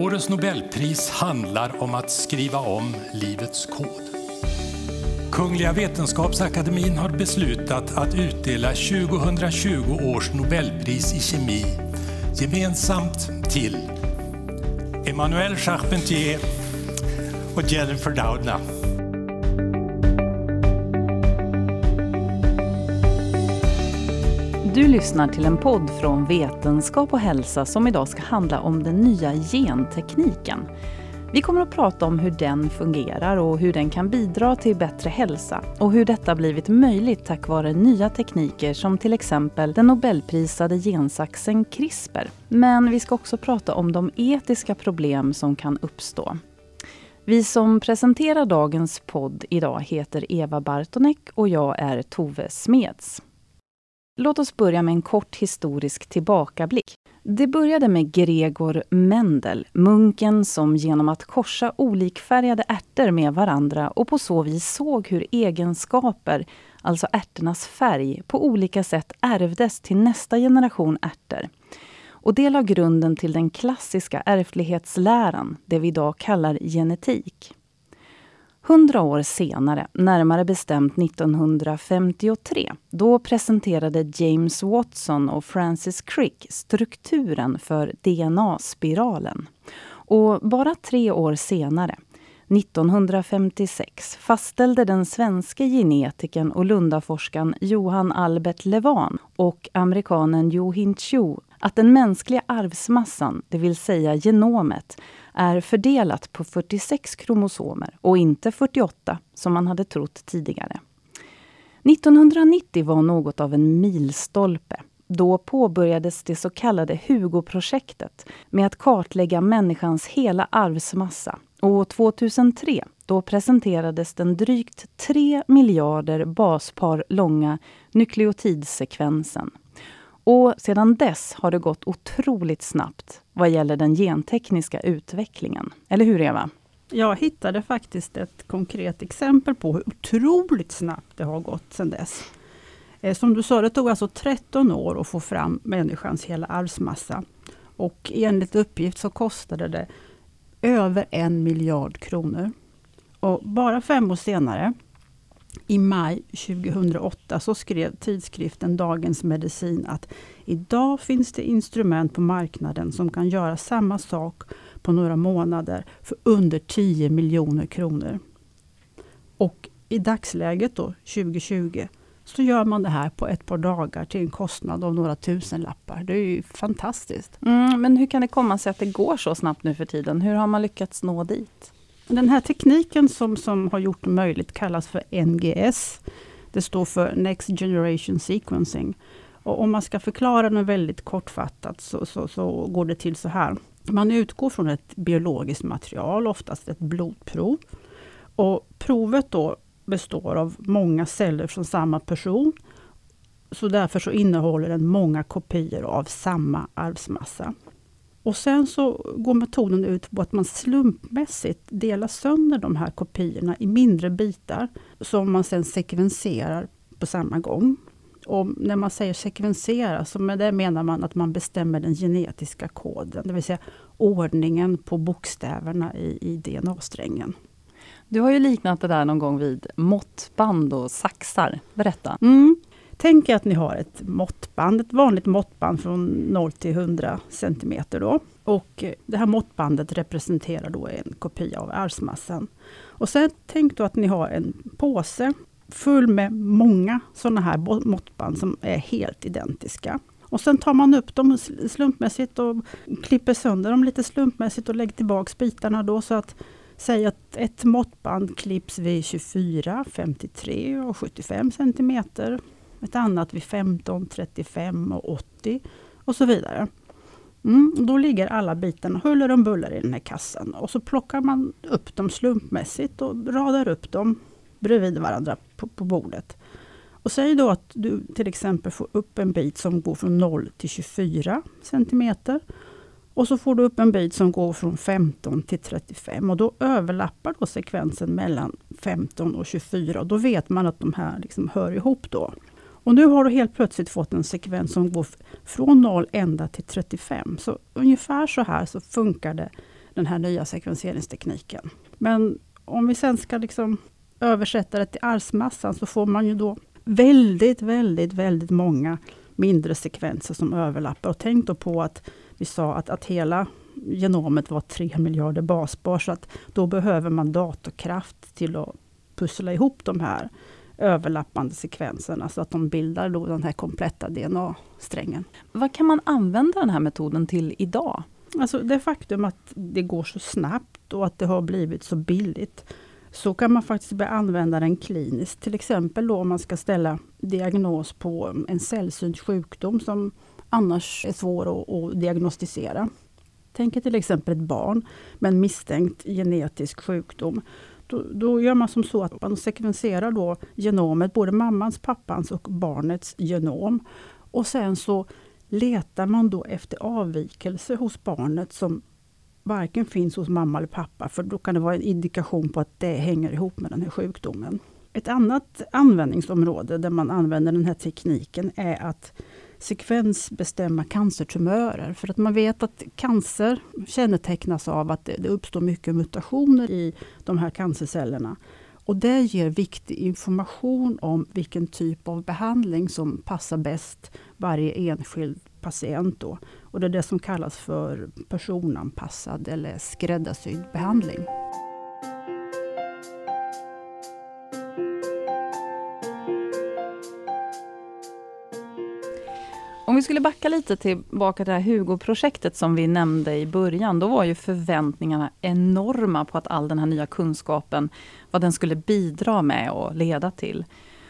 Årets Nobelpris handlar om att skriva om livets kod. Kungliga Vetenskapsakademien har beslutat att utdela 2020 års Nobelpris i kemi gemensamt till Emmanuel Charpentier och Jennifer Doudna. Du lyssnar till en podd från Vetenskap och hälsa som idag ska handla om den nya gentekniken. Vi kommer att prata om hur den fungerar och hur den kan bidra till bättre hälsa och hur detta blivit möjligt tack vare nya tekniker som till exempel den nobelprisade gensaxen CRISPR. Men vi ska också prata om de etiska problem som kan uppstå. Vi som presenterar dagens podd idag heter Eva Bartonek och jag är Tove Smeds. Låt oss börja med en kort historisk tillbakablick. Det började med Gregor Mendel, munken som genom att korsa olikfärgade ärtor med varandra och på så vis såg hur egenskaper, alltså ärtornas färg, på olika sätt ärvdes till nästa generation ärtor. Och det la grunden till den klassiska ärftlighetsläran, det vi idag kallar genetik. Hundra år senare, närmare bestämt 1953, då presenterade James Watson och Francis Crick strukturen för DNA-spiralen. Och bara tre år senare, 1956 fastställde den svenska genetikern och Lundaforskaren Johan Albert Levan och amerikanen Jo Hin Chu att den mänskliga arvsmassan, det vill säga genomet, är fördelat på 46 kromosomer och inte 48 som man hade trott tidigare. 1990 var något av en milstolpe. Då påbörjades det så kallade Hugo-projektet med att kartlägga människans hela arvsmassa. Och 2003 då presenterades den drygt 3 miljarder baspar långa nukleotidsekvensen. Och sedan dess har det gått otroligt snabbt vad gäller den gentekniska utvecklingen. Eller hur Eva? Jag hittade faktiskt ett konkret exempel på hur otroligt snabbt det har gått sedan dess. Eh, som du sa, det tog alltså 13 år att få fram människans hela arvsmassa. Och enligt uppgift så kostade det över en miljard kronor. Och bara fem år senare, i maj 2008 så skrev tidskriften Dagens Medicin att idag finns det instrument på marknaden som kan göra samma sak på några månader för under 10 miljoner kronor. Och i dagsläget då, 2020, så gör man det här på ett par dagar till en kostnad av några tusen lappar. Det är ju fantastiskt. Mm, men hur kan det komma sig att det går så snabbt nu för tiden? Hur har man lyckats nå dit? Den här tekniken som, som har gjort det möjligt kallas för NGS. Det står för Next Generation Sequencing. Och om man ska förklara den väldigt kortfattat så, så, så går det till så här. Man utgår från ett biologiskt material, oftast ett blodprov. Och provet då består av många celler från samma person. Så därför så innehåller den många kopior av samma arvsmassa. Och sen så går metoden ut på att man slumpmässigt delar sönder de här kopiorna i mindre bitar som man sen sekvenserar på samma gång. Och när man säger sekvensera, så med det menar man att man bestämmer den genetiska koden, det vill säga ordningen på bokstäverna i, i DNA-strängen. Du har ju liknat det där någon gång vid måttband och saxar. Berätta. Mm. Tänk er att ni har ett måttband, ett vanligt måttband från 0 till 100 cm. Då. Och det här måttbandet representerar då en kopia av arvsmassan. Och sen tänk då att ni har en påse full med många sådana här måttband som är helt identiska. Och sen tar man upp dem slumpmässigt och klipper sönder dem lite slumpmässigt och lägger tillbaks bitarna då så att Säg att ett måttband klipps vid 24, 53 och 75 cm ett annat vid 15, 35 och 80 och så vidare. Mm, då ligger alla bitarna huller om buller i den här kassen och så plockar man upp dem slumpmässigt och radar upp dem bredvid varandra på, på bordet. Och säg då att du till exempel får upp en bit som går från 0 till 24 cm. Och så får du upp en bit som går från 15 till 35 och då överlappar då sekvensen mellan 15 och 24 och då vet man att de här liksom hör ihop då. Och nu har du helt plötsligt fått en sekvens som går från 0 ända till 35. Så ungefär så här så funkade den här nya sekvenseringstekniken. Men om vi sen ska liksom översätta det till arvsmassan så får man ju då väldigt, väldigt, väldigt många mindre sekvenser som överlappar. Och tänk då på att vi sa att, att hela genomet var 3 miljarder basbar, så att då behöver man datorkraft till att pussla ihop de här överlappande sekvenserna så att de bildar då den här kompletta DNA-strängen. Vad kan man använda den här metoden till idag? Alltså det faktum att det går så snabbt och att det har blivit så billigt så kan man faktiskt börja använda den kliniskt. Till exempel då om man ska ställa diagnos på en sällsynt sjukdom som annars är svår att, att diagnostisera. Tänk till exempel ett barn med en misstänkt genetisk sjukdom. Då, då, gör man som så att man sekvenserar då genomet, både mammans, pappans och barnets genom. Och sen så letar man då efter avvikelser hos barnet som varken finns hos mamma eller pappa, för då kan det vara en indikation på att det hänger ihop med den här sjukdomen. Ett annat användningsområde där man använder den här tekniken är att sekvensbestämma cancertumörer. För att man vet att cancer kännetecknas av att det uppstår mycket mutationer i de här cancercellerna. Och det ger viktig information om vilken typ av behandling som passar bäst varje enskild patient. Då. Och det är det som kallas för personanpassad eller skräddarsydd behandling. Om vi skulle backa lite tillbaka till det här Hugo-projektet som vi nämnde i början. Då var ju förväntningarna enorma på att all den här nya kunskapen, vad den skulle bidra med och leda till.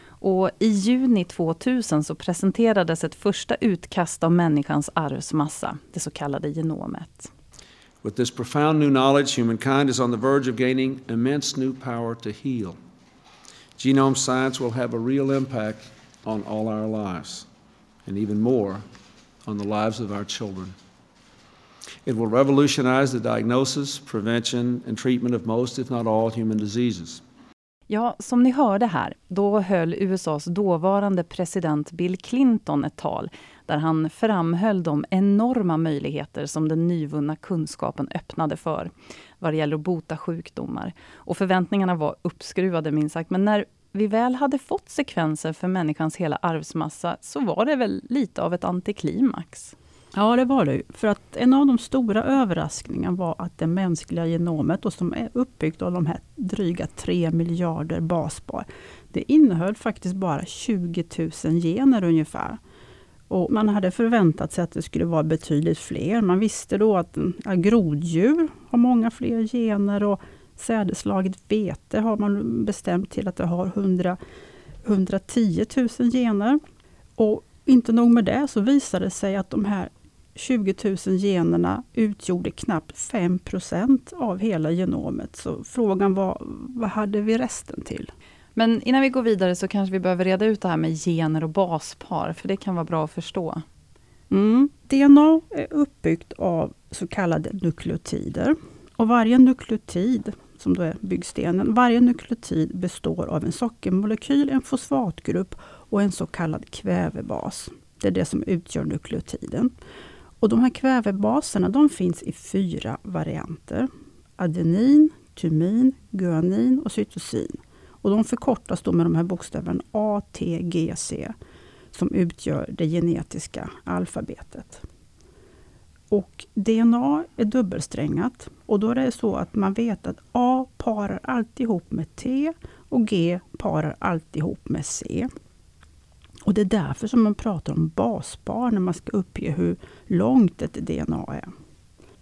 Och I juni 2000 så presenterades ett första utkast av människans arvsmassa, det så kallade genomet. With this profound new knowledge, humankind is on the verge of gaining immense new power to heal. Genome science will have a real impact on all our lives, and even more on the lives of our children. It will revolutionize the diagnosis, prevention, and treatment of most, if not all, human diseases. Ja, som ni hörde här, då höll USAs dåvarande president Bill Clinton ett tal där han framhöll de enorma möjligheter som den nyvunna kunskapen öppnade för vad det gäller att bota sjukdomar. Och förväntningarna var uppskruvade minst sagt. Men när vi väl hade fått sekvenser för människans hela arvsmassa så var det väl lite av ett antiklimax. Ja, det var det. För att en av de stora överraskningarna var att det mänskliga genomet, och som är uppbyggt av de här dryga 3 miljarder baspar, det innehöll faktiskt bara 20 000 gener ungefär. Och man hade förväntat sig att det skulle vara betydligt fler. Man visste då att ja, groddjur har många fler gener och sädeslaget vete har man bestämt till att det har 100, 110 000 gener. Och inte nog med det så visade det sig att de här 20 000 generna utgjorde knappt 5% av hela genomet. Så frågan var, vad hade vi resten till? Men innan vi går vidare så kanske vi behöver reda ut det här med gener och baspar, för det kan vara bra att förstå. Mm. DNA är uppbyggt av så kallade nukleotider. Och varje nukleotid, som då är byggstenen, varje nukleotid består av en sockermolekyl, en fosfatgrupp och en så kallad kvävebas. Det är det som utgör nukleotiden. Och de här kvävebaserna de finns i fyra varianter. Adenin, tymin, guanin och cytosin. Och de förkortas då med de här bokstäverna A, T, G, C som utgör det genetiska alfabetet. Och DNA är dubbelsträngat och då är det så att man vet att A parar alltid ihop med T och G parar alltid ihop med C. Och Det är därför som man pratar om baspar när man ska uppge hur långt ett DNA är.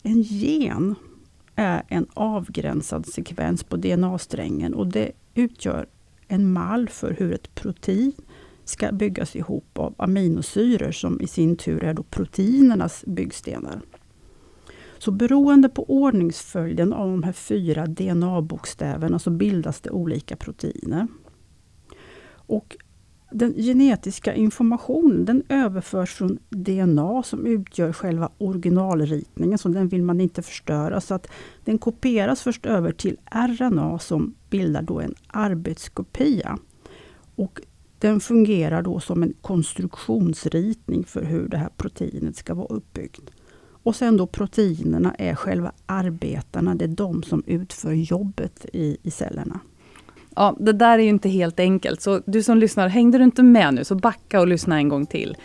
En gen är en avgränsad sekvens på DNA-strängen och det utgör en mall för hur ett protein ska byggas ihop av aminosyror som i sin tur är då proteinernas byggstenar. Så beroende på ordningsföljden av de här fyra DNA-bokstäverna så bildas det olika proteiner. Och den genetiska informationen den överförs från DNA som utgör själva originalritningen, så den vill man inte förstöra. Så att den kopieras först över till RNA som bildar då en arbetskopia. Och den fungerar då som en konstruktionsritning för hur det här proteinet ska vara uppbyggt. Och sen då proteinerna är själva arbetarna, det är de som utför jobbet i, i cellerna. Ja, det där är ju inte helt enkelt, så du som lyssnar, hängde du inte med nu så backa och lyssna en gång till.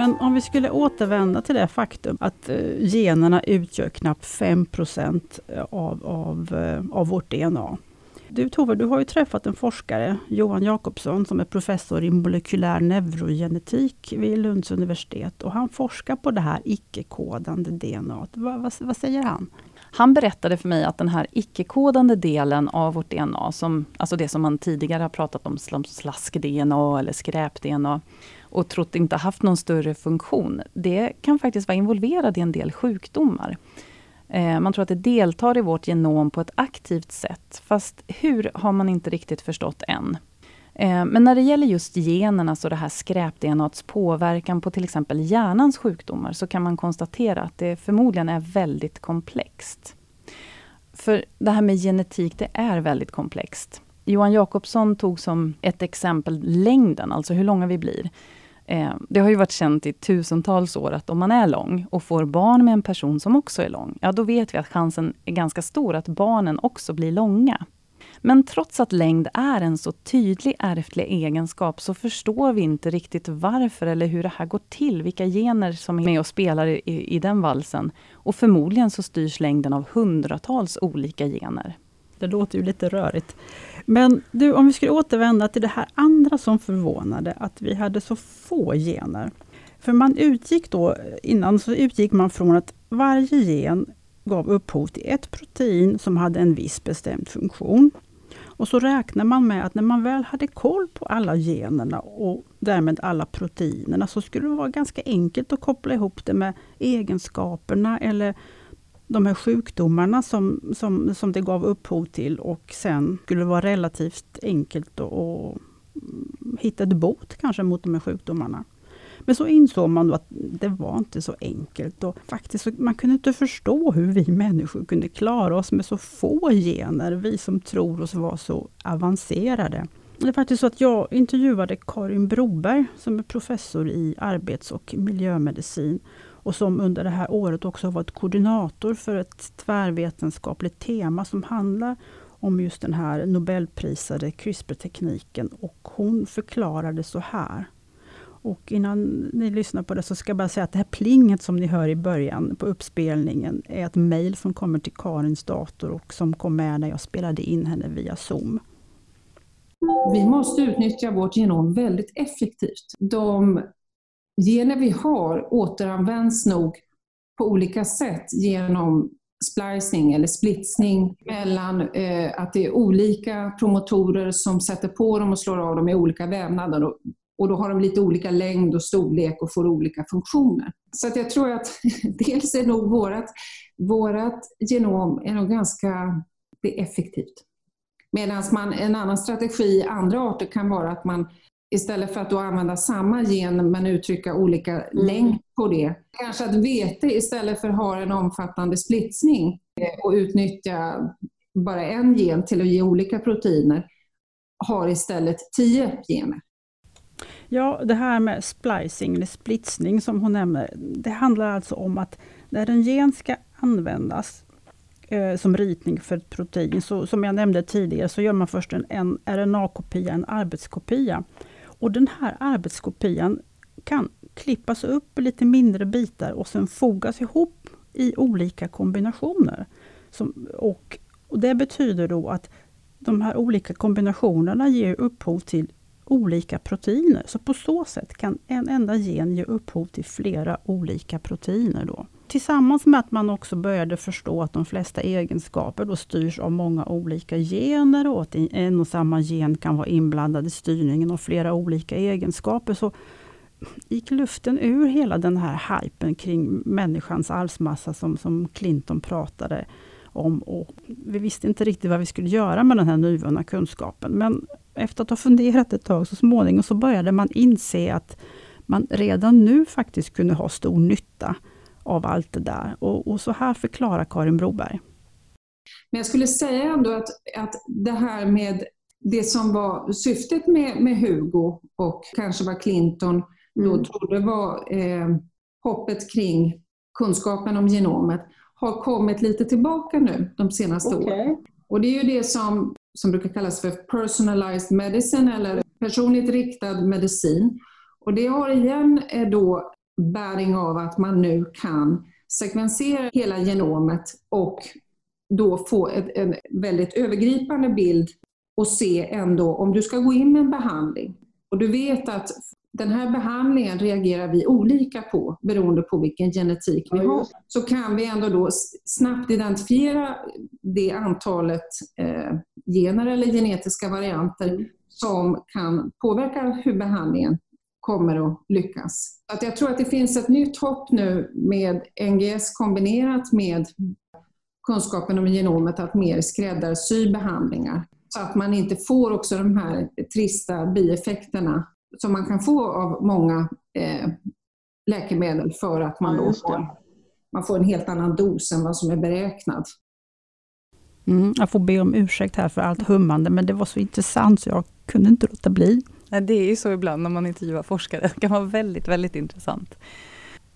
Men om vi skulle återvända till det faktum att eh, generna utgör knappt 5 eh, av, av, eh, av vårt DNA. Du Tove, du har ju träffat en forskare, Johan Jakobsson, som är professor i molekylär neurogenetik vid Lunds universitet. Och han forskar på det här icke-kodande DNA. Vad, vad, vad säger han? Han berättade för mig att den här icke-kodande delen av vårt DNA, som, alltså det som man tidigare har pratat om som slask-DNA eller skräp-DNA, och trott inte haft någon större funktion, det kan faktiskt vara involverad i en del sjukdomar. Eh, man tror att det deltar i vårt genom på ett aktivt sätt, fast hur har man inte riktigt förstått än. Eh, men när det gäller just generna, så det här skräp-DNAts påverkan på till exempel hjärnans sjukdomar, så kan man konstatera att det förmodligen är väldigt komplext. För det här med genetik, det är väldigt komplext. Johan Jakobsson tog som ett exempel längden, alltså hur långa vi blir. Eh, det har ju varit känt i tusentals år att om man är lång och får barn med en person som också är lång, ja då vet vi att chansen är ganska stor att barnen också blir långa. Men trots att längd är en så tydlig ärftlig egenskap så förstår vi inte riktigt varför eller hur det här går till, vilka gener som är med och spelar i, i den valsen. Och förmodligen så styrs längden av hundratals olika gener. Det låter ju lite rörigt. Men du, om vi skulle återvända till det här andra som förvånade, att vi hade så få gener. För man utgick då, innan så utgick man från att varje gen gav upphov till ett protein som hade en viss bestämd funktion. Och så räknar man med att när man väl hade koll på alla generna och därmed alla proteinerna så skulle det vara ganska enkelt att koppla ihop det med egenskaperna eller de här sjukdomarna som, som, som det gav upphov till och sen skulle det vara relativt enkelt att hitta ett bot kanske mot de här sjukdomarna. Men så insåg man då att det var inte så enkelt. Och faktiskt, man kunde inte förstå hur vi människor kunde klara oss med så få gener, vi som tror oss vara så avancerade. Det är faktiskt så att jag intervjuade Karin Broberg som är professor i arbets och miljömedicin och som under det här året också har varit koordinator för ett tvärvetenskapligt tema som handlar om just den här nobelprisade CRISPR-tekniken. Och hon förklarade så här. Och innan ni lyssnar på det så ska jag bara säga att det här plinget som ni hör i början på uppspelningen är ett mejl som kommer till Karins dator och som kom med när jag spelade in henne via Zoom. Vi måste utnyttja vårt genom väldigt effektivt. De gener vi har återanvänds nog på olika sätt genom splicing eller splitsning mellan eh, att det är olika promotorer som sätter på dem och slår av dem i olika vävnader. Och, och då har de lite olika längd och storlek och får olika funktioner. Så att jag tror att dels är nog vårt vårat genom är nog ganska effektivt. Medan man, en annan strategi i andra arter kan vara att man istället för att då använda samma gen men uttrycka olika mm. längd på det. Kanske att vete istället för att ha en omfattande splitsning eh, och utnyttja bara en gen till att ge olika proteiner har istället tio gener. Ja, det här med splicing eller splitsning som hon nämner, det handlar alltså om att när en gen ska användas eh, som ritning för ett protein, så som jag nämnde tidigare, så gör man först en, en RNA-kopia, en arbetskopia. Och den här arbetskopian kan klippas upp i lite mindre bitar och sen fogas ihop i olika kombinationer. Som, och, och Det betyder då att de här olika kombinationerna ger upphov till olika proteiner. Så på så sätt kan en enda gen ge upphov till flera olika proteiner. Då. Tillsammans med att man också började förstå att de flesta egenskaper då styrs av många olika gener och att en och samma gen kan vara inblandad i styrningen av flera olika egenskaper, så gick luften ur hela den här hypen kring människans arvsmassa som, som Clinton pratade om. Och vi visste inte riktigt vad vi skulle göra med den här nyvunna kunskapen. Men efter att ha funderat ett tag så småningom så började man inse att man redan nu faktiskt kunde ha stor nytta av allt det där. Och, och så här förklarar Karin Broberg. Men jag skulle säga ändå att, att det här med det som var syftet med, med Hugo och kanske vad Clinton då mm. trodde var eh, hoppet kring kunskapen om genomet har kommit lite tillbaka nu de senaste okay. åren. Och det är ju det som, som brukar kallas för personalized medicine eller personligt riktad medicin. Och det har igen eh, då bäring av att man nu kan sekvensera hela genomet och då få ett, en väldigt övergripande bild och se ändå om du ska gå in med en behandling och du vet att den här behandlingen reagerar vi olika på beroende på vilken genetik vi har. Så kan vi ändå då snabbt identifiera det antalet eh, gener eller genetiska varianter mm. som kan påverka hur behandlingen kommer att lyckas. Att jag tror att det finns ett nytt hopp nu med NGS kombinerat med kunskapen om genomet att mer skräddarsy behandlingar. Så att man inte får också de här trista bieffekterna som man kan få av många eh, läkemedel för att man då får, man får en helt annan dos än vad som är beräknad. Mm, jag får be om ursäkt här för allt hummande, men det var så intressant så jag kunde inte låta bli. Det är ju så ibland när man intervjuar forskare. Det kan vara väldigt, väldigt intressant.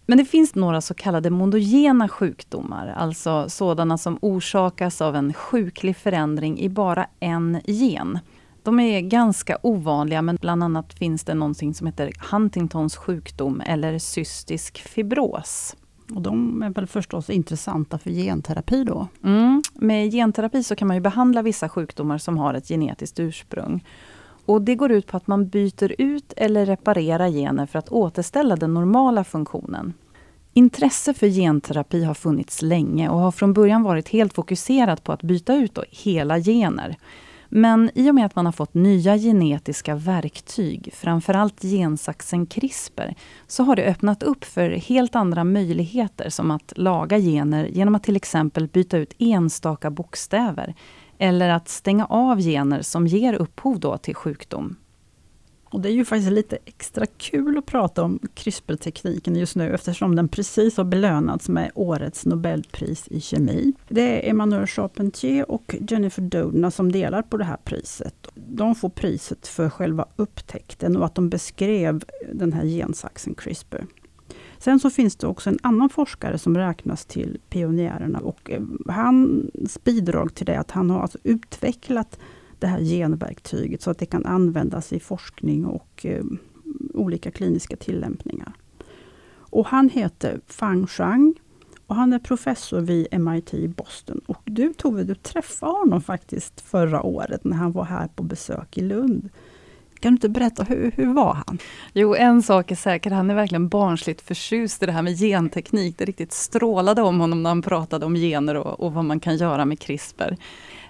Men det finns några så kallade mondogena sjukdomar, alltså sådana som orsakas av en sjuklig förändring i bara en gen. De är ganska ovanliga, men bland annat finns det någonting som heter Huntingtons sjukdom eller cystisk fibros. Och de är väl förstås intressanta för genterapi då? Mm. Med genterapi så kan man ju behandla vissa sjukdomar som har ett genetiskt ursprung. Och Det går ut på att man byter ut eller reparerar gener för att återställa den normala funktionen. Intresse för genterapi har funnits länge och har från början varit helt fokuserat på att byta ut hela gener. Men i och med att man har fått nya genetiska verktyg, framförallt gensaxen CRISPR, så har det öppnat upp för helt andra möjligheter som att laga gener genom att till exempel byta ut enstaka bokstäver eller att stänga av gener som ger upphov då till sjukdom. Och det är ju faktiskt lite extra kul att prata om CRISPR-tekniken just nu eftersom den precis har belönats med årets Nobelpris i kemi. Det är Emmanuel Charpentier och Jennifer Doudna som delar på det här priset. De får priset för själva upptäckten och att de beskrev den här gensaxen CRISPR. Sen så finns det också en annan forskare som räknas till pionjärerna och eh, hans bidrag till det är att han har alltså utvecklat det här genverktyget så att det kan användas i forskning och eh, olika kliniska tillämpningar. Och han heter Fang Shang och han är professor vid MIT i Boston. Och du Tove, du träffade honom faktiskt förra året när han var här på besök i Lund. Kan du inte berätta, hur, hur var han? Jo, en sak är säker, han är verkligen barnsligt förtjust i det här med genteknik. Det riktigt strålade om honom när han pratade om gener och, och vad man kan göra med CRISPR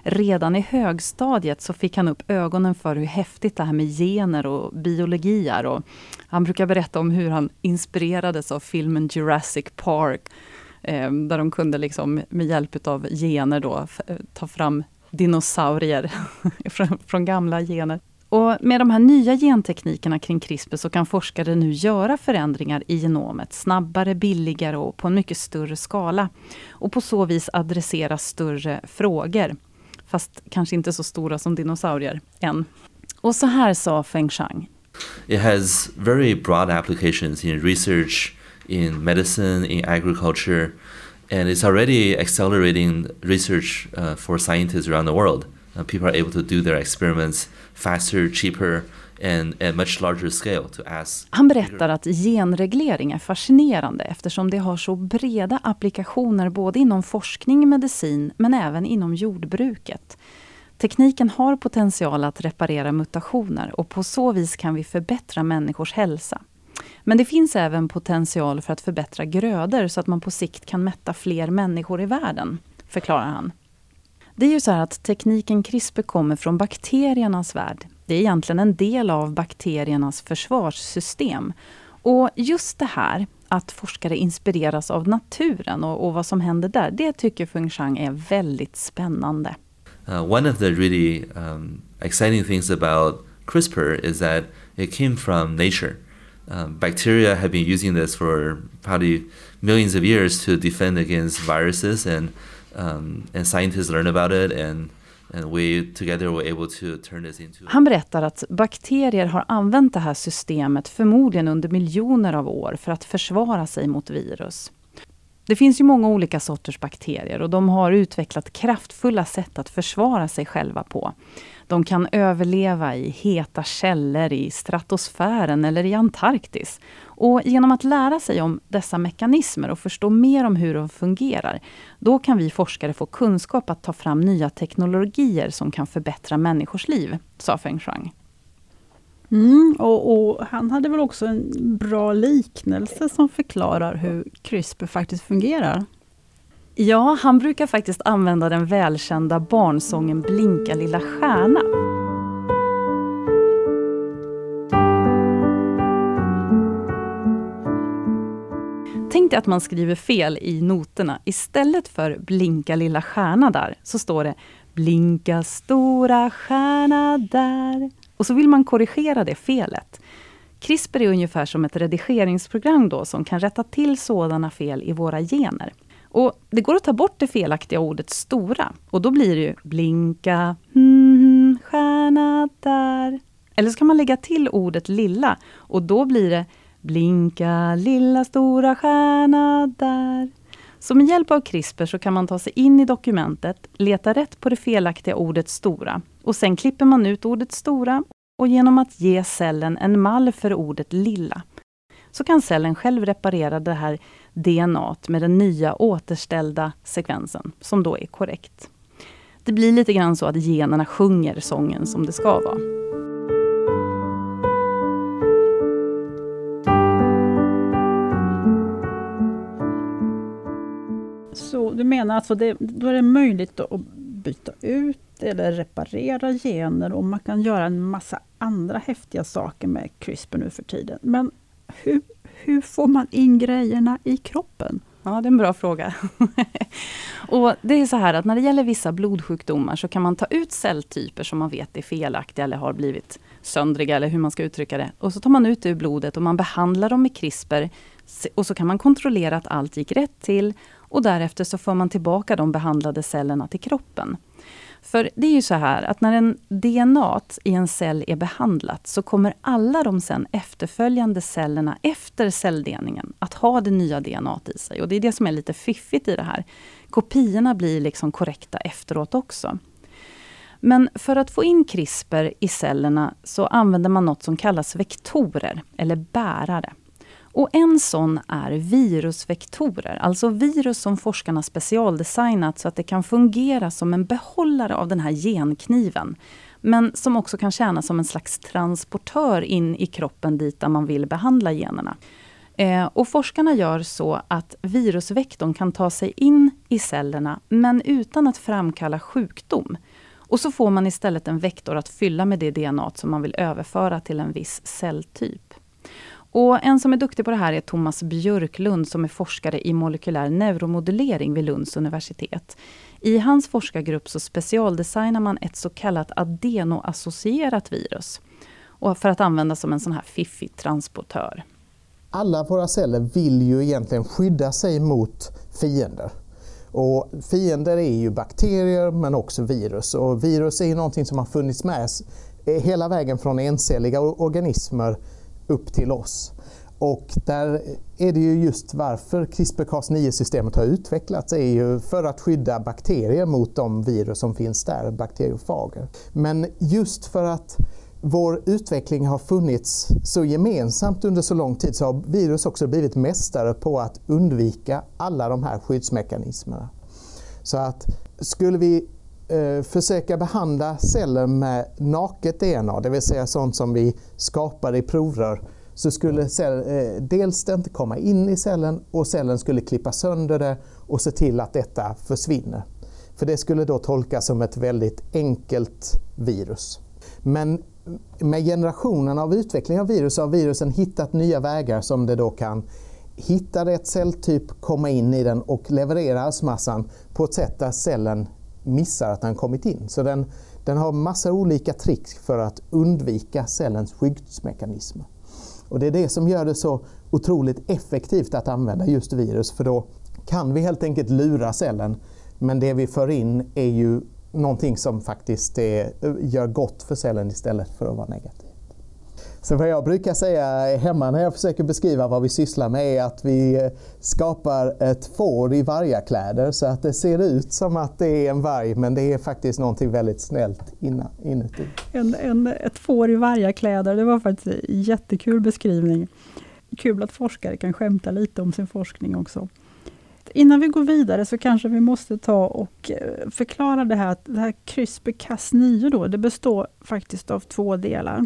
redan i högstadiet så fick han upp ögonen för hur häftigt det här med gener och biologi är. Och han brukar berätta om hur han inspirerades av filmen Jurassic Park. Eh, där de kunde liksom med hjälp av gener då eh, ta fram dinosaurier från, från gamla gener. Och med de här nya genteknikerna kring CRISPR så kan forskare nu göra förändringar i genomet snabbare, billigare och på en mycket större skala. Och på så vis adressera större frågor fast kanske inte så stora som dinosaurier än. Och så här sa Feng Shang. It has very broad applications in research, in medicine, in agriculture, and it's already accelerating research uh, for scientists around the world. Uh, people are able to do their experiments faster, cheaper, and a much larger scale to ask. Han berättar att genreglering är fascinerande eftersom det har så breda applikationer både inom forskning, medicin men även inom jordbruket. Tekniken har potential att reparera mutationer och på så vis kan vi förbättra människors hälsa. Men det finns även potential för att förbättra grödor så att man på sikt kan mätta fler människor i världen, förklarar han. Det är ju så här att tekniken CRISPR kommer från bakteriernas värld. Det är egentligen en del av bakteriernas försvarssystem. Och just det här att forskare inspireras av naturen och, och vad som händer där, det tycker Feng Shang är väldigt spännande. Uh, one of the really um, exciting things about CRISPR is that it came from nature. Um, bacteria have been using this for probably millions of years to defend against viruses, and um, and scientists learn about it and And we together were able to turn this into... Han berättar att bakterier har använt det här systemet förmodligen under miljoner av år för att försvara sig mot virus. Det finns ju många olika sorters bakterier och de har utvecklat kraftfulla sätt att försvara sig själva på. De kan överleva i heta källor i stratosfären eller i Antarktis. Och genom att lära sig om dessa mekanismer och förstå mer om hur de fungerar, då kan vi forskare få kunskap att ta fram nya teknologier som kan förbättra människors liv, sa Feng Shuang. Mm, och, och, han hade väl också en bra liknelse som förklarar hur CRISPR faktiskt fungerar. Ja, han brukar faktiskt använda den välkända barnsången Blinka lilla stjärna. Tänk dig att man skriver fel i noterna. Istället för Blinka lilla stjärna där, så står det Blinka stora stjärna där. Och så vill man korrigera det felet. CRISPR är ungefär som ett redigeringsprogram då, som kan rätta till sådana fel i våra gener. Och Det går att ta bort det felaktiga ordet stora och då blir det ju blinka, mm, stjärna där. Eller så kan man lägga till ordet lilla och då blir det blinka lilla stora stjärna där. Så med hjälp av CRISPR så kan man ta sig in i dokumentet, leta rätt på det felaktiga ordet stora och sen klipper man ut ordet stora och genom att ge cellen en mall för ordet lilla så kan cellen själv reparera det här DNA med den nya återställda sekvensen, som då är korrekt. Det blir lite grann så att generna sjunger sången som det ska vara. Så du menar alltså det, då är det möjligt att byta ut eller reparera gener och man kan göra en massa andra häftiga saker med CRISPR nu för tiden. Men hur, hur får man in grejerna i kroppen? Ja, det är en bra fråga. och det är så här att när det gäller vissa blodsjukdomar så kan man ta ut celltyper som man vet är felaktiga eller har blivit söndriga eller hur man ska uttrycka det. Och så tar man ut det ur blodet och man behandlar dem med CRISPR och så kan man kontrollera att allt gick rätt till och därefter så får man tillbaka de behandlade cellerna till kroppen. För det är ju så här att när en DNA i en cell är behandlat så kommer alla de sen efterföljande cellerna efter celldelningen att ha det nya DNA i sig. Och det är det som är lite fiffigt i det här. Kopiorna blir liksom korrekta efteråt också. Men för att få in CRISPR i cellerna så använder man något som kallas vektorer, eller bärare. Och en sån är virusvektorer, alltså virus som forskarna specialdesignat så att det kan fungera som en behållare av den här genkniven. Men som också kan tjäna som en slags transportör in i kroppen dit där man vill behandla generna. Eh, och forskarna gör så att virusvektorn kan ta sig in i cellerna men utan att framkalla sjukdom. Och så får man istället en vektor att fylla med det DNA som man vill överföra till en viss celltyp. Och en som är duktig på det här är Thomas Björklund som är forskare i molekylär neuromodulering vid Lunds universitet. I hans forskargrupp så specialdesignar man ett så kallat adenoassocierat virus. Och för att använda som en sån här fiffig transportör. Alla våra celler vill ju egentligen skydda sig mot fiender. Och fiender är ju bakterier men också virus. Och virus är ju någonting som har funnits med hela vägen från encelliga organismer upp till oss. Och där är det ju just varför CRISPR-Cas9-systemet har utvecklats är ju för att skydda bakterier mot de virus som finns där, bakteriofager. Men just för att vår utveckling har funnits så gemensamt under så lång tid så har virus också blivit mästare på att undvika alla de här skyddsmekanismerna. Så att skulle vi Eh, försöka behandla celler med naket DNA, det vill säga sånt som vi skapar i provrör, så skulle cell, eh, dels det inte komma in i cellen och cellen skulle klippa sönder det och se till att detta försvinner. För det skulle då tolkas som ett väldigt enkelt virus. Men med generationen av utveckling av virus har virusen hittat nya vägar som det då kan hitta rätt celltyp, komma in i den och leverera arvsmassan på ett sätt där cellen missar att den kommit in. Så den, den har massa olika tricks för att undvika cellens skyddsmekanismer. Och det är det som gör det så otroligt effektivt att använda just virus för då kan vi helt enkelt lura cellen men det vi för in är ju någonting som faktiskt är, gör gott för cellen istället för att vara negativt. Så vad jag brukar säga hemma när jag försöker beskriva vad vi sysslar med är att vi skapar ett får i vargakläder så att det ser ut som att det är en varg men det är faktiskt någonting väldigt snällt inuti. En, en, ett får i vargakläder, det var faktiskt en jättekul beskrivning. Kul att forskare kan skämta lite om sin forskning också. Innan vi går vidare så kanske vi måste ta och eh, förklara det här. Det här CRISPR-Cas9 då, det består faktiskt av två delar.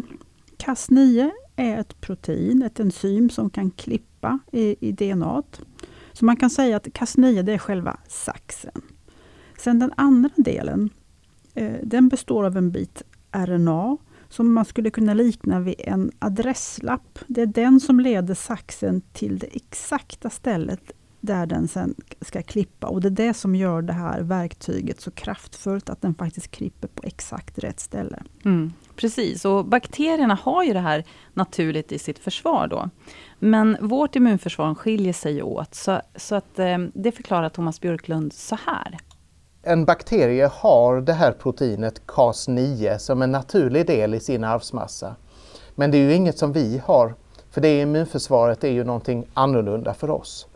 Cas9 är ett protein, ett enzym som kan klippa i, i DNA. Så man kan säga att Cas9 det är själva saxen. Sen den andra delen, eh, den består av en bit RNA som man skulle kunna likna vid en adresslapp. Det är den som leder saxen till det exakta stället där den sen ska klippa. Och det är det som gör det här verktyget så kraftfullt, att den faktiskt klipper på exakt rätt ställe. Mm, precis, och bakterierna har ju det här naturligt i sitt försvar då. Men vårt immunförsvar skiljer sig åt, så, så att, eh, det förklarar Thomas Björklund så här. En bakterie har det här proteinet Cas9 som en naturlig del i sin arvsmassa. Men det är ju inget som vi har, för det immunförsvaret är ju någonting annorlunda för oss.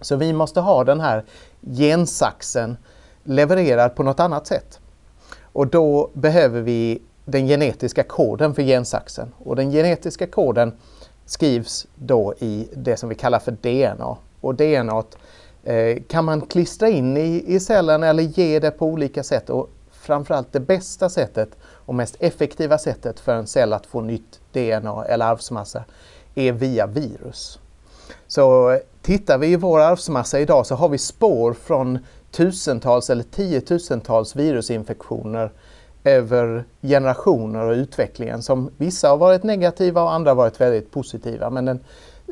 Så vi måste ha den här gensaxen levererad på något annat sätt. Och då behöver vi den genetiska koden för gensaxen. Och den genetiska koden skrivs då i det som vi kallar för DNA. Och DNA eh, kan man klistra in i, i cellen eller ge det på olika sätt. Och framförallt det bästa sättet och mest effektiva sättet för en cell att få nytt DNA eller arvsmassa är via virus. Så tittar vi i vår arvsmassa idag så har vi spår från tusentals eller tiotusentals virusinfektioner över generationer och utvecklingen som vissa har varit negativa och andra har varit väldigt positiva. Men den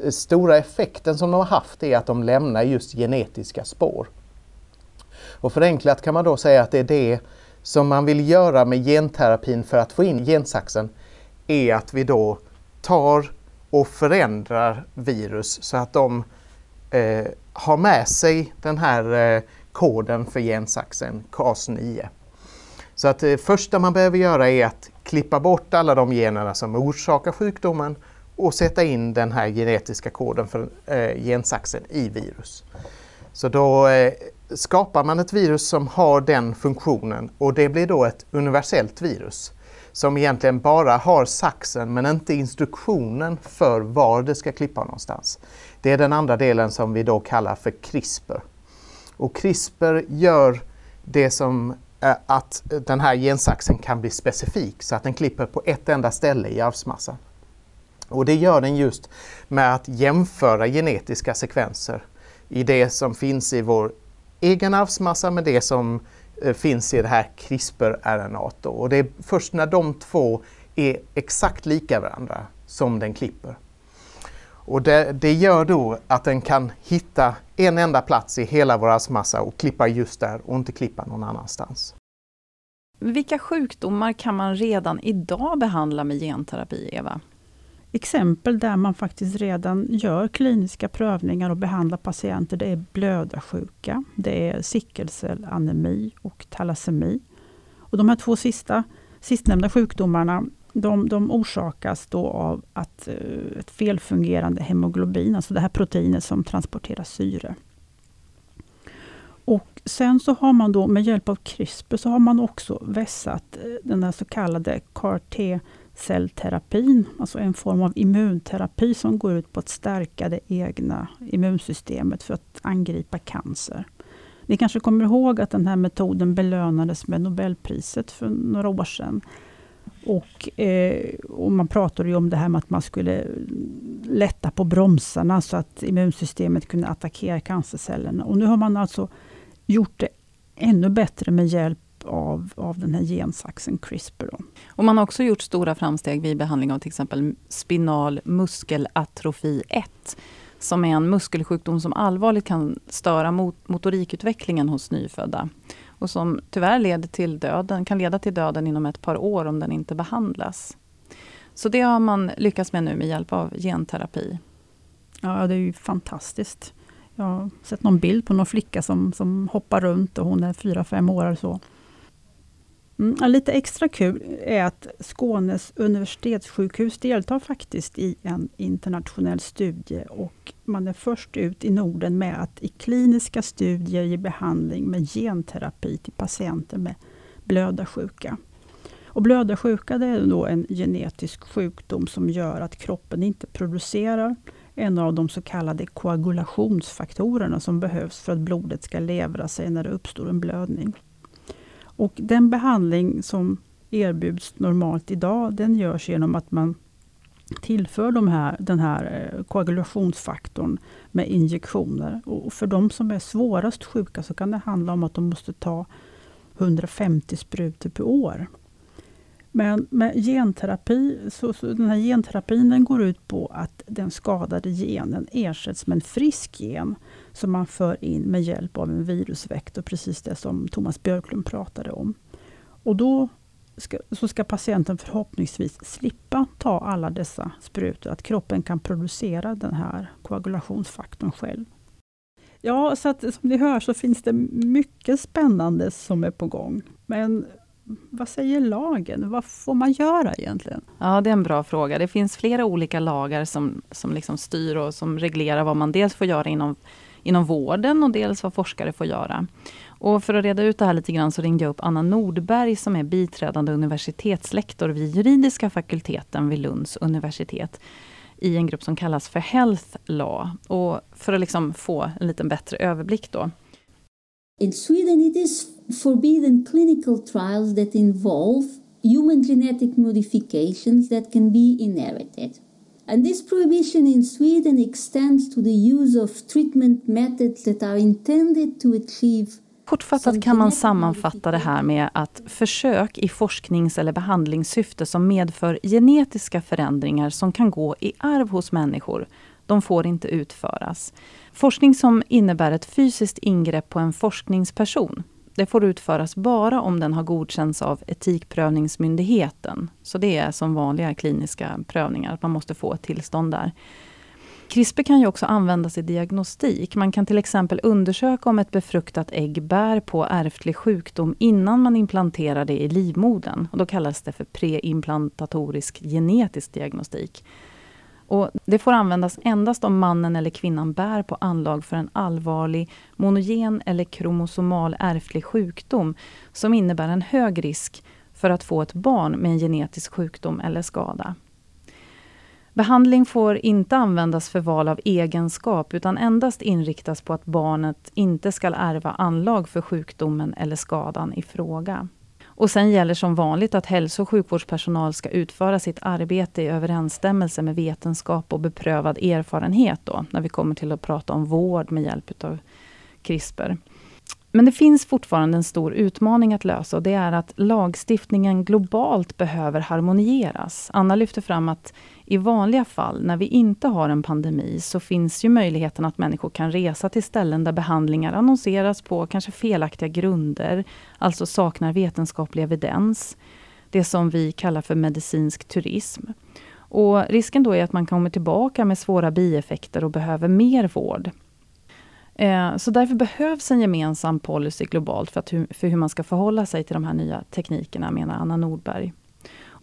eh, stora effekten som de har haft är att de lämnar just genetiska spår. Och förenklat kan man då säga att det är det som man vill göra med genterapin för att få in gensaxen är att vi då tar och förändrar virus så att de eh, har med sig den här eh, koden för gensaxen Cas9. Så att det första man behöver göra är att klippa bort alla de generna som orsakar sjukdomen och sätta in den här genetiska koden för eh, gensaxen i virus. Så då eh, skapar man ett virus som har den funktionen och det blir då ett universellt virus som egentligen bara har saxen men inte instruktionen för var det ska klippa någonstans. Det är den andra delen som vi då kallar för CRISPR. Och CRISPR gör det som Eh, att den här gensaxen kan bli specifik så att den klipper på ett enda ställe i arvsmassan. Och det gör den just med att jämföra genetiska sekvenser i det som finns i vår egen arvsmassa med det som eh, finns i det här CRISPR-RNA. Och det är först när de två är exakt lika varandra som den klipper. Och det, det, gör då att den kan hitta en enda plats i hela vår arvsmassa och klippa just där och inte klippa någon annanstans. Vilka sjukdomar kan man redan idag behandla med genterapi, Eva? exempel där man faktiskt redan gör kliniska prövningar och behandlar patienter, det är blödarsjuka, det är sickelcellanemi och talassemi. Och de här två sista, sistnämnda sjukdomarna de, de orsakas då av att, eh, ett felfungerande hemoglobin, alltså det här proteinet som transporterar syre. Och sen så har man då med hjälp av CRISPR så har man också vässat eh, den här så kallade CAR-T cellterapin, alltså en form av immunterapi som går ut på att stärka det egna immunsystemet för att angripa cancer. Ni kanske kommer ihåg att den här metoden belönades med Nobelpriset för några år sedan. Och, eh, och man pratade ju om det här med att man skulle lätta på bromsarna så att immunsystemet kunde attackera cancercellerna. Och nu har man alltså gjort det ännu bättre med hjälp av, av den här gensaxen CRISPR. Då. Och man har också gjort stora framsteg vid behandling av till exempel spinal muskelatrofi 1 som är en muskelsjukdom som allvarligt kan störa mot motorikutvecklingen hos nyfödda. Och som tyvärr leder till döden, kan leda till döden inom ett par år om den inte behandlas. Så det har man lyckats med nu med hjälp av genterapi. Ja, det är ju fantastiskt. Jag har sett någon bild på någon flicka som, som hoppar runt och hon är fyra fem år eller så. Mm, lite extra kul är att Skånes universitetssjukhus deltar faktiskt i en internationell studie och man är först ut i Norden med att i kliniska studier ge behandling med genterapi till patienter med blödarsjuka. Och blödarsjuka det är då en genetisk sjukdom som gör att kroppen inte producerar en av de så kallade koagulationsfaktorerna som behövs för att blodet ska levra sig när det uppstår en blödning. Och den behandling som erbjuds normalt idag, den görs genom att man tillför de här, den här eh, koagulationsfaktorn med injektioner. Och för de som är svårast sjuka så kan det handla om att de måste ta 150 sprutor per år. Men med genterapi, så, så den här genterapin den går ut på att den skadade genen ersätts med en frisk gen som man för in med hjälp av en virusvektor, precis det som Thomas Björklund pratade om. Och då ska, så ska patienten förhoppningsvis slippa ta alla dessa sprutor, att kroppen kan producera den här koagulationsfaktorn själv. Ja, så att, som ni hör så finns det mycket spännande som är på gång. Men vad säger lagen? Vad får man göra egentligen? Ja, det är en bra fråga. Det finns flera olika lagar som, som liksom styr och som reglerar vad man dels får göra inom, inom vården och dels vad forskare får göra. Och för att reda ut det här lite grann så ringde jag upp Anna Nordberg som är biträdande universitetslektor vid juridiska fakulteten vid Lunds universitet i en grupp som kallas för Health Law. Och för att liksom få en lite bättre överblick då. In Sweden it is forbidden clinical trials that involve human genetic modifications that can be inherited. And this prohibition in Sweden extends to the use of treatment methods that are intended to achieve Kortfattat kan man sammanfatta det här med att försök i forsknings eller behandlingssyfte som medför genetiska förändringar som kan gå i arv hos människor, de får inte utföras. Forskning som innebär ett fysiskt ingrepp på en forskningsperson, det får utföras bara om den har godkänts av Etikprövningsmyndigheten. Så det är som vanliga kliniska prövningar, att man måste få ett tillstånd där. CRISPR kan ju också användas i diagnostik. Man kan till exempel undersöka om ett befruktat ägg bär på ärftlig sjukdom innan man implanterar det i livmodern. Och då kallas det för preimplantatorisk genetisk diagnostik. Och det får användas endast om mannen eller kvinnan bär på anlag för en allvarlig monogen eller kromosomal ärftlig sjukdom som innebär en hög risk för att få ett barn med en genetisk sjukdom eller skada. Behandling får inte användas för val av egenskap utan endast inriktas på att barnet inte ska ärva anlag för sjukdomen eller skadan i fråga. Och sen gäller som vanligt att hälso och sjukvårdspersonal ska utföra sitt arbete i överensstämmelse med vetenskap och beprövad erfarenhet då, när vi kommer till att prata om vård med hjälp av CRISPR. Men det finns fortfarande en stor utmaning att lösa och det är att lagstiftningen globalt behöver harmonieras. Anna lyfter fram att i vanliga fall, när vi inte har en pandemi, så finns ju möjligheten att människor kan resa till ställen där behandlingar annonseras på kanske felaktiga grunder, alltså saknar vetenskaplig evidens. Det som vi kallar för medicinsk turism. Och risken då är att man kommer tillbaka med svåra bieffekter och behöver mer vård. Eh, så därför behövs en gemensam policy globalt för, att, för hur man ska förhålla sig till de här nya teknikerna, menar Anna Nordberg.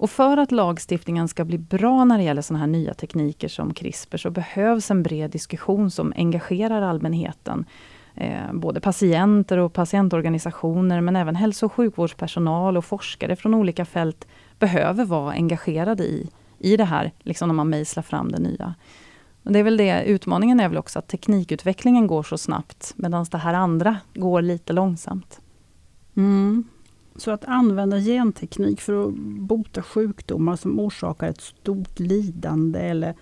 Och för att lagstiftningen ska bli bra när det gäller sådana här nya tekniker som CRISPR, så behövs en bred diskussion som engagerar allmänheten. Eh, både patienter och patientorganisationer, men även hälso och sjukvårdspersonal och forskare från olika fält behöver vara engagerade i, i det här, liksom när man mejslar fram det nya. Och det är väl det, utmaningen är väl också att teknikutvecklingen går så snabbt, medan det här andra går lite långsamt. Mm. Så att använda genteknik för att bota sjukdomar som orsakar ett stort lidande eller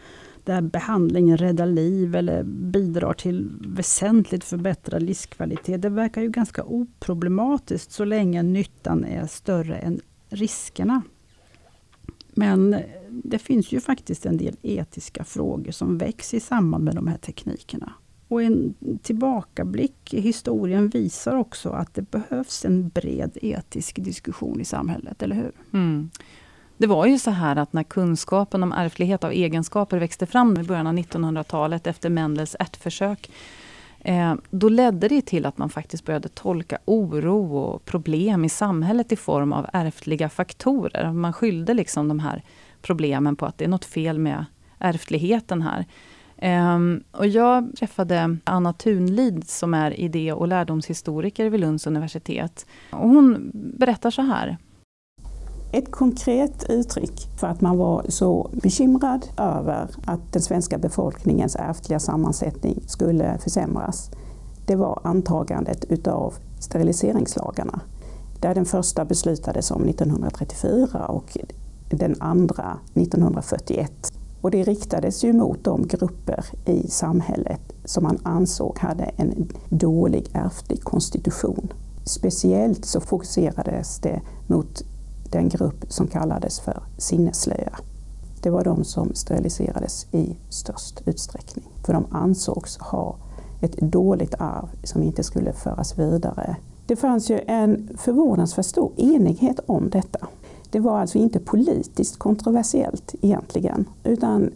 där behandlingen räddar liv eller bidrar till väsentligt förbättrad livskvalitet. Det verkar ju ganska oproblematiskt så länge nyttan är större än riskerna. Men det finns ju faktiskt en del etiska frågor som väcks i samband med de här teknikerna. Och en tillbakablick i historien visar också att det behövs en bred etisk diskussion i samhället, eller hur? Mm. Det var ju så här att när kunskapen om ärftlighet av egenskaper växte fram i början av 1900-talet efter Mendels ärtförsök Eh, då ledde det till att man faktiskt började tolka oro och problem i samhället i form av ärftliga faktorer. Man skyllde liksom de här problemen på att det är något fel med ärftligheten här. Um, och jag träffade Anna Thunlid som är idé och lärdomshistoriker vid Lunds universitet. Och hon berättar så här. Ett konkret uttryck för att man var så bekymrad över att den svenska befolkningens ärftliga sammansättning skulle försämras, det var antagandet utav steriliseringslagarna. Där den första beslutades om 1934 och den andra 1941. Och det riktades ju mot de grupper i samhället som man ansåg hade en dålig ärftlig konstitution. Speciellt så fokuserades det mot den grupp som kallades för sinneslöa. Det var de som steriliserades i störst utsträckning. För de ansågs ha ett dåligt arv som inte skulle föras vidare. Det fanns ju en förvånansvärt stor enighet om detta. Det var alltså inte politiskt kontroversiellt egentligen, utan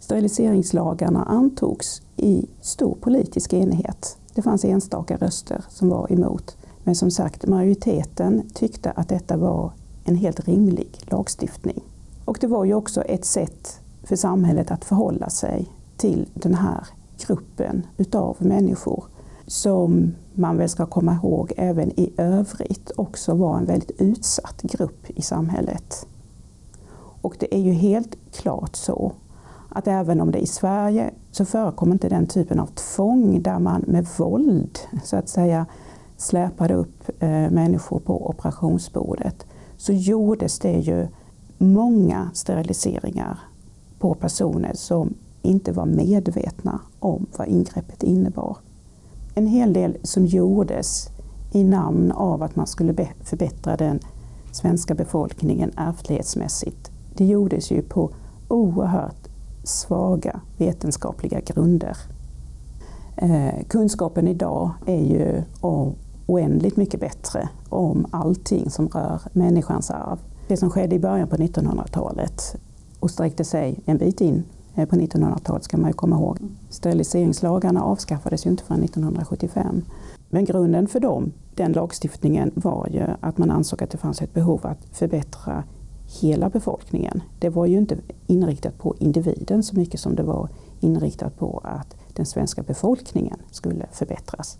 steriliseringslagarna antogs i stor politisk enighet. Det fanns enstaka röster som var emot. Men som sagt, majoriteten tyckte att detta var en helt rimlig lagstiftning. Och det var ju också ett sätt för samhället att förhålla sig till den här gruppen utav människor som man väl ska komma ihåg även i övrigt också var en väldigt utsatt grupp i samhället. Och det är ju helt klart så att även om det i Sverige så förekommer inte den typen av tvång där man med våld så att säga släpade upp eh, människor på operationsbordet så gjordes det ju många steriliseringar på personer som inte var medvetna om vad ingreppet innebar. En hel del som gjordes i namn av att man skulle förbättra den svenska befolkningen ärftlighetsmässigt. Det gjordes ju på oerhört svaga vetenskapliga grunder. Eh, kunskapen idag är ju oändligt mycket bättre om allting som rör människans arv. Det som skedde i början på 1900-talet och sträckte sig en bit in eh, på 1900-talet ska man ju komma ihåg. Steriliseringslagarna avskaffades ju inte förrän 1975. Men grunden för dem, den lagstiftningen var ju att man ansåg att det fanns ett behov att förbättra hela befolkningen. Det var ju inte inriktat på individen så mycket som det var inriktat på att den svenska befolkningen skulle förbättras.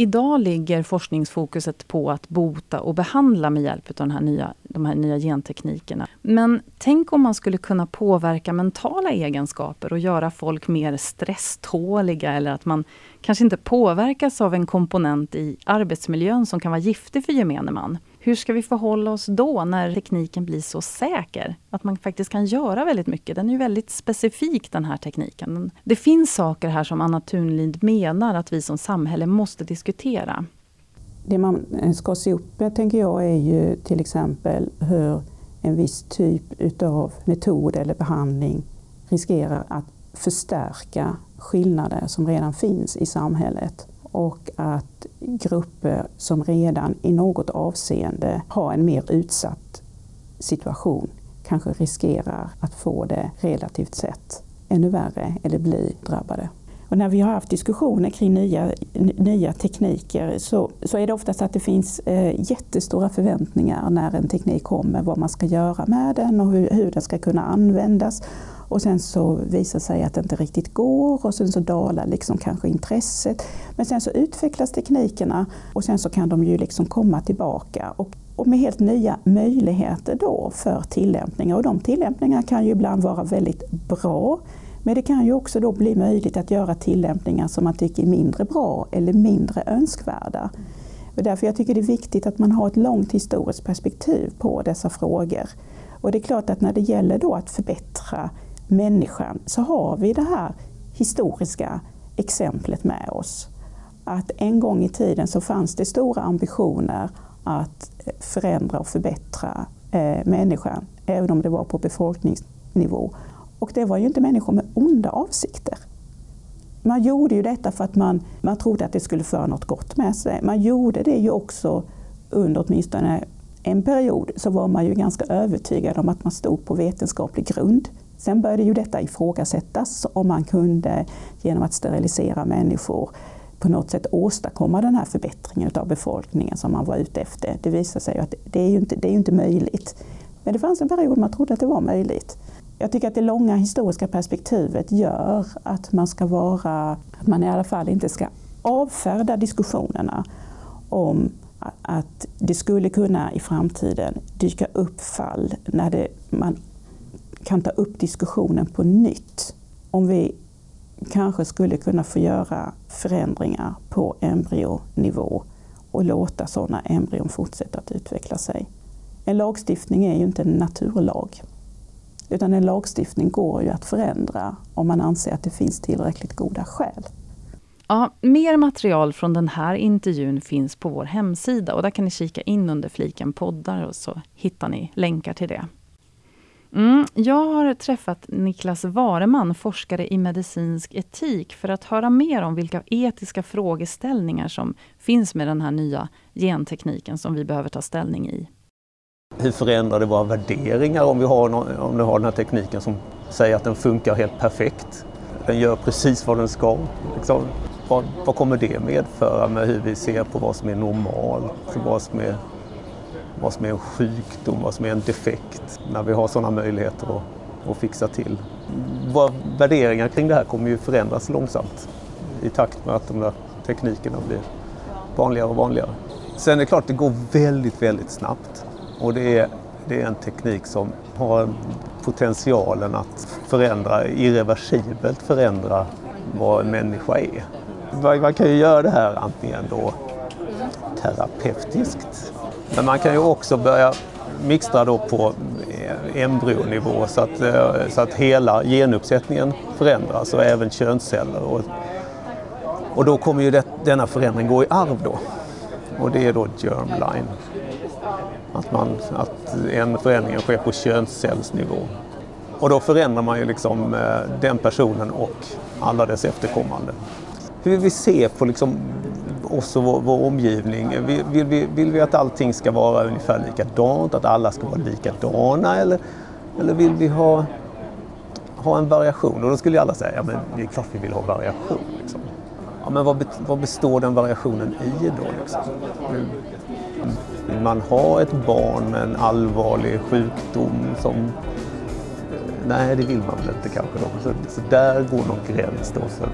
Idag ligger forskningsfokuset på att bota och behandla med hjälp av den här nya, de här nya genteknikerna. Men tänk om man skulle kunna påverka mentala egenskaper och göra folk mer stresståliga eller att man kanske inte påverkas av en komponent i arbetsmiljön som kan vara giftig för gemene man. Hur ska vi förhålla oss då när tekniken blir så säker? Att man faktiskt kan göra väldigt mycket. Den är ju väldigt specifik den här tekniken. Det finns saker här som Anna Thunlind menar att vi som samhälle måste diskutera. Det man eh, ska se upp med tänker jag är ju till exempel hur en viss typ utav metod eller behandling riskerar att förstärka skillnader som redan finns i samhället och att grupper som redan i något avseende har en mer utsatt situation kanske riskerar att få det relativt sett ännu värre eller bli drabbade. Och när vi har haft diskussioner kring nya, nya tekniker så, så är det oftast att det finns eh, jättestora förväntningar när en teknik kommer, vad man ska göra med den och hur, hur den ska kunna användas. Och sen så visar det sig att det inte riktigt går och sen så dalar liksom kanske intresset. Men sen så utvecklas teknikerna och sen så kan de ju liksom komma tillbaka och, och med helt nya möjligheter då för tillämpningar. Och de tillämpningarna kan ju ibland vara väldigt bra men det kan ju också då bli möjligt att göra tillämpningar som man tycker är mindre bra eller mindre önskvärda. Och därför jag tycker det är viktigt att man har ett långt historiskt perspektiv på dessa frågor. Och det är klart att när det gäller då att förbättra människan så har vi det här historiska exemplet med oss. Att en gång i tiden så fanns det stora ambitioner att förändra och förbättra eh, människan, även om det var på befolkningsnivå. Och det var ju inte människor med onda avsikter. Man gjorde ju detta för att man, man trodde att det skulle föra något gott med sig. Man gjorde det ju också under åtminstone en period så var man ju ganska övertygad om att man stod på vetenskaplig grund Sen började ju detta ifrågasättas om man kunde genom att sterilisera människor på något sätt åstadkomma den här förbättringen av befolkningen som man var ute efter. Det visade sig att det är ju inte, det är inte möjligt. Men det fanns en period man trodde att det var möjligt. Jag tycker att det långa historiska perspektivet gör att man ska vara, att man i alla fall inte ska avfärda diskussionerna om att det skulle kunna i framtiden dyka upp fall när det, man kan ta upp diskussionen på nytt. Om vi kanske skulle kunna få göra förändringar på embryonivå och låta sådana embryon fortsätta att utveckla sig. En lagstiftning är ju inte en naturlag. Utan en lagstiftning går ju att förändra om man anser att det finns tillräckligt goda skäl. Ja, mer material från den här intervjun finns på vår hemsida och där kan ni kika in under fliken poddar och så hittar ni länkar till det. Mm, jag har träffat Niklas Vareman, forskare i medicinsk etik, för att höra mer om vilka etiska frågeställningar som finns med den här nya gentekniken som vi behöver ta ställning i. Hur förändrar det våra värderingar om vi har, någon, om vi har den här tekniken som säger att den funkar helt perfekt? Den gör precis vad den ska. Liksom. Vad, vad kommer det medföra med hur vi ser på vad som är normalt, vad som är vad som är en sjukdom, vad som är en defekt, när vi har sådana möjligheter att, att fixa till. Våra värderingar kring det här kommer ju förändras långsamt i takt med att de där teknikerna blir vanligare och vanligare. Sen är det klart, det går väldigt, väldigt snabbt och det är, det är en teknik som har potentialen att förändra, irreversibelt förändra vad en människa är. Man kan ju göra det här antingen då terapeutiskt men man kan ju också börja mixtra då på eh, embryonivå så att, eh, så att hela genuppsättningen förändras och även könsceller. Och, och då kommer ju det, denna förändring gå i arv då. Och det är då germline. Att, man, att en förändring sker på könscellsnivå. Och då förändrar man ju liksom eh, den personen och alla dess efterkommande. Hur vi ser på liksom oss och vår, vår omgivning? Vill, vill, vi, vill vi att allting ska vara ungefär likadant, att alla ska vara likadana eller, eller vill vi ha, ha en variation? Och då skulle ju alla säga, ja men det är klart vi vill ha variation. Liksom. Ja, men vad, vad består den variationen i då? Liksom? Mm. Vill man ha ett barn med en allvarlig sjukdom som eh, Nej, det vill man väl inte kanske. Då. Så, så där går någon gräns då för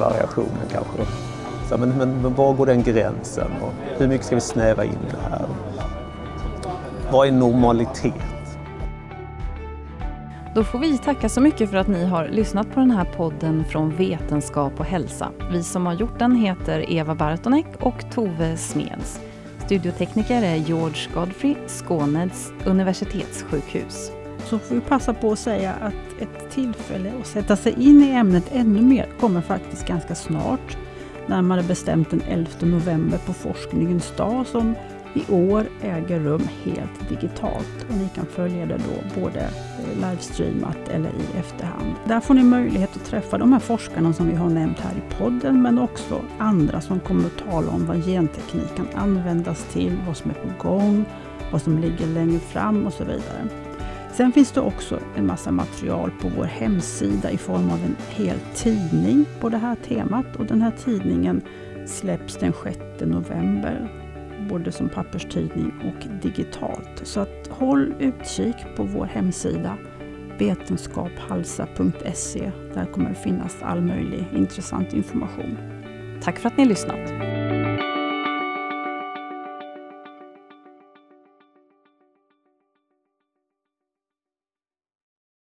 variationen kanske. Då. Så, men, men, men var går den gränsen? Och hur mycket ska vi snäva in det här? Vad är normalitet? Då får vi tacka så mycket för att ni har lyssnat på den här podden från Vetenskap och hälsa. Vi som har gjort den heter Eva Bartonek och Tove Smeds. Studiotekniker är George Godfrey, Skåneds universitetssjukhus. Så får vi passa på att säga att ett tillfälle att sätta sig in i ämnet ännu mer kommer faktiskt ganska snart närmare bestämt den 11 november på Forskningens dag som i år äger rum helt digitalt och ni kan följa det då både eh, livestreamat eller i efterhand. Där får ni möjlighet att träffa de här forskarna som vi har nämnt här i podden men också andra som kommer att tala om vad genteknik kan användas till, vad som är på gång, vad som ligger längre fram och så vidare. Sen finns det också en massa material på vår hemsida i form av en hel tidning på det här temat och den här tidningen släpps den 6 november både som papperstidning och digitalt. Så att håll utkik på vår hemsida vetenskaphalsa.se. Där kommer det finnas all möjlig intressant information. Tack för att ni har lyssnat.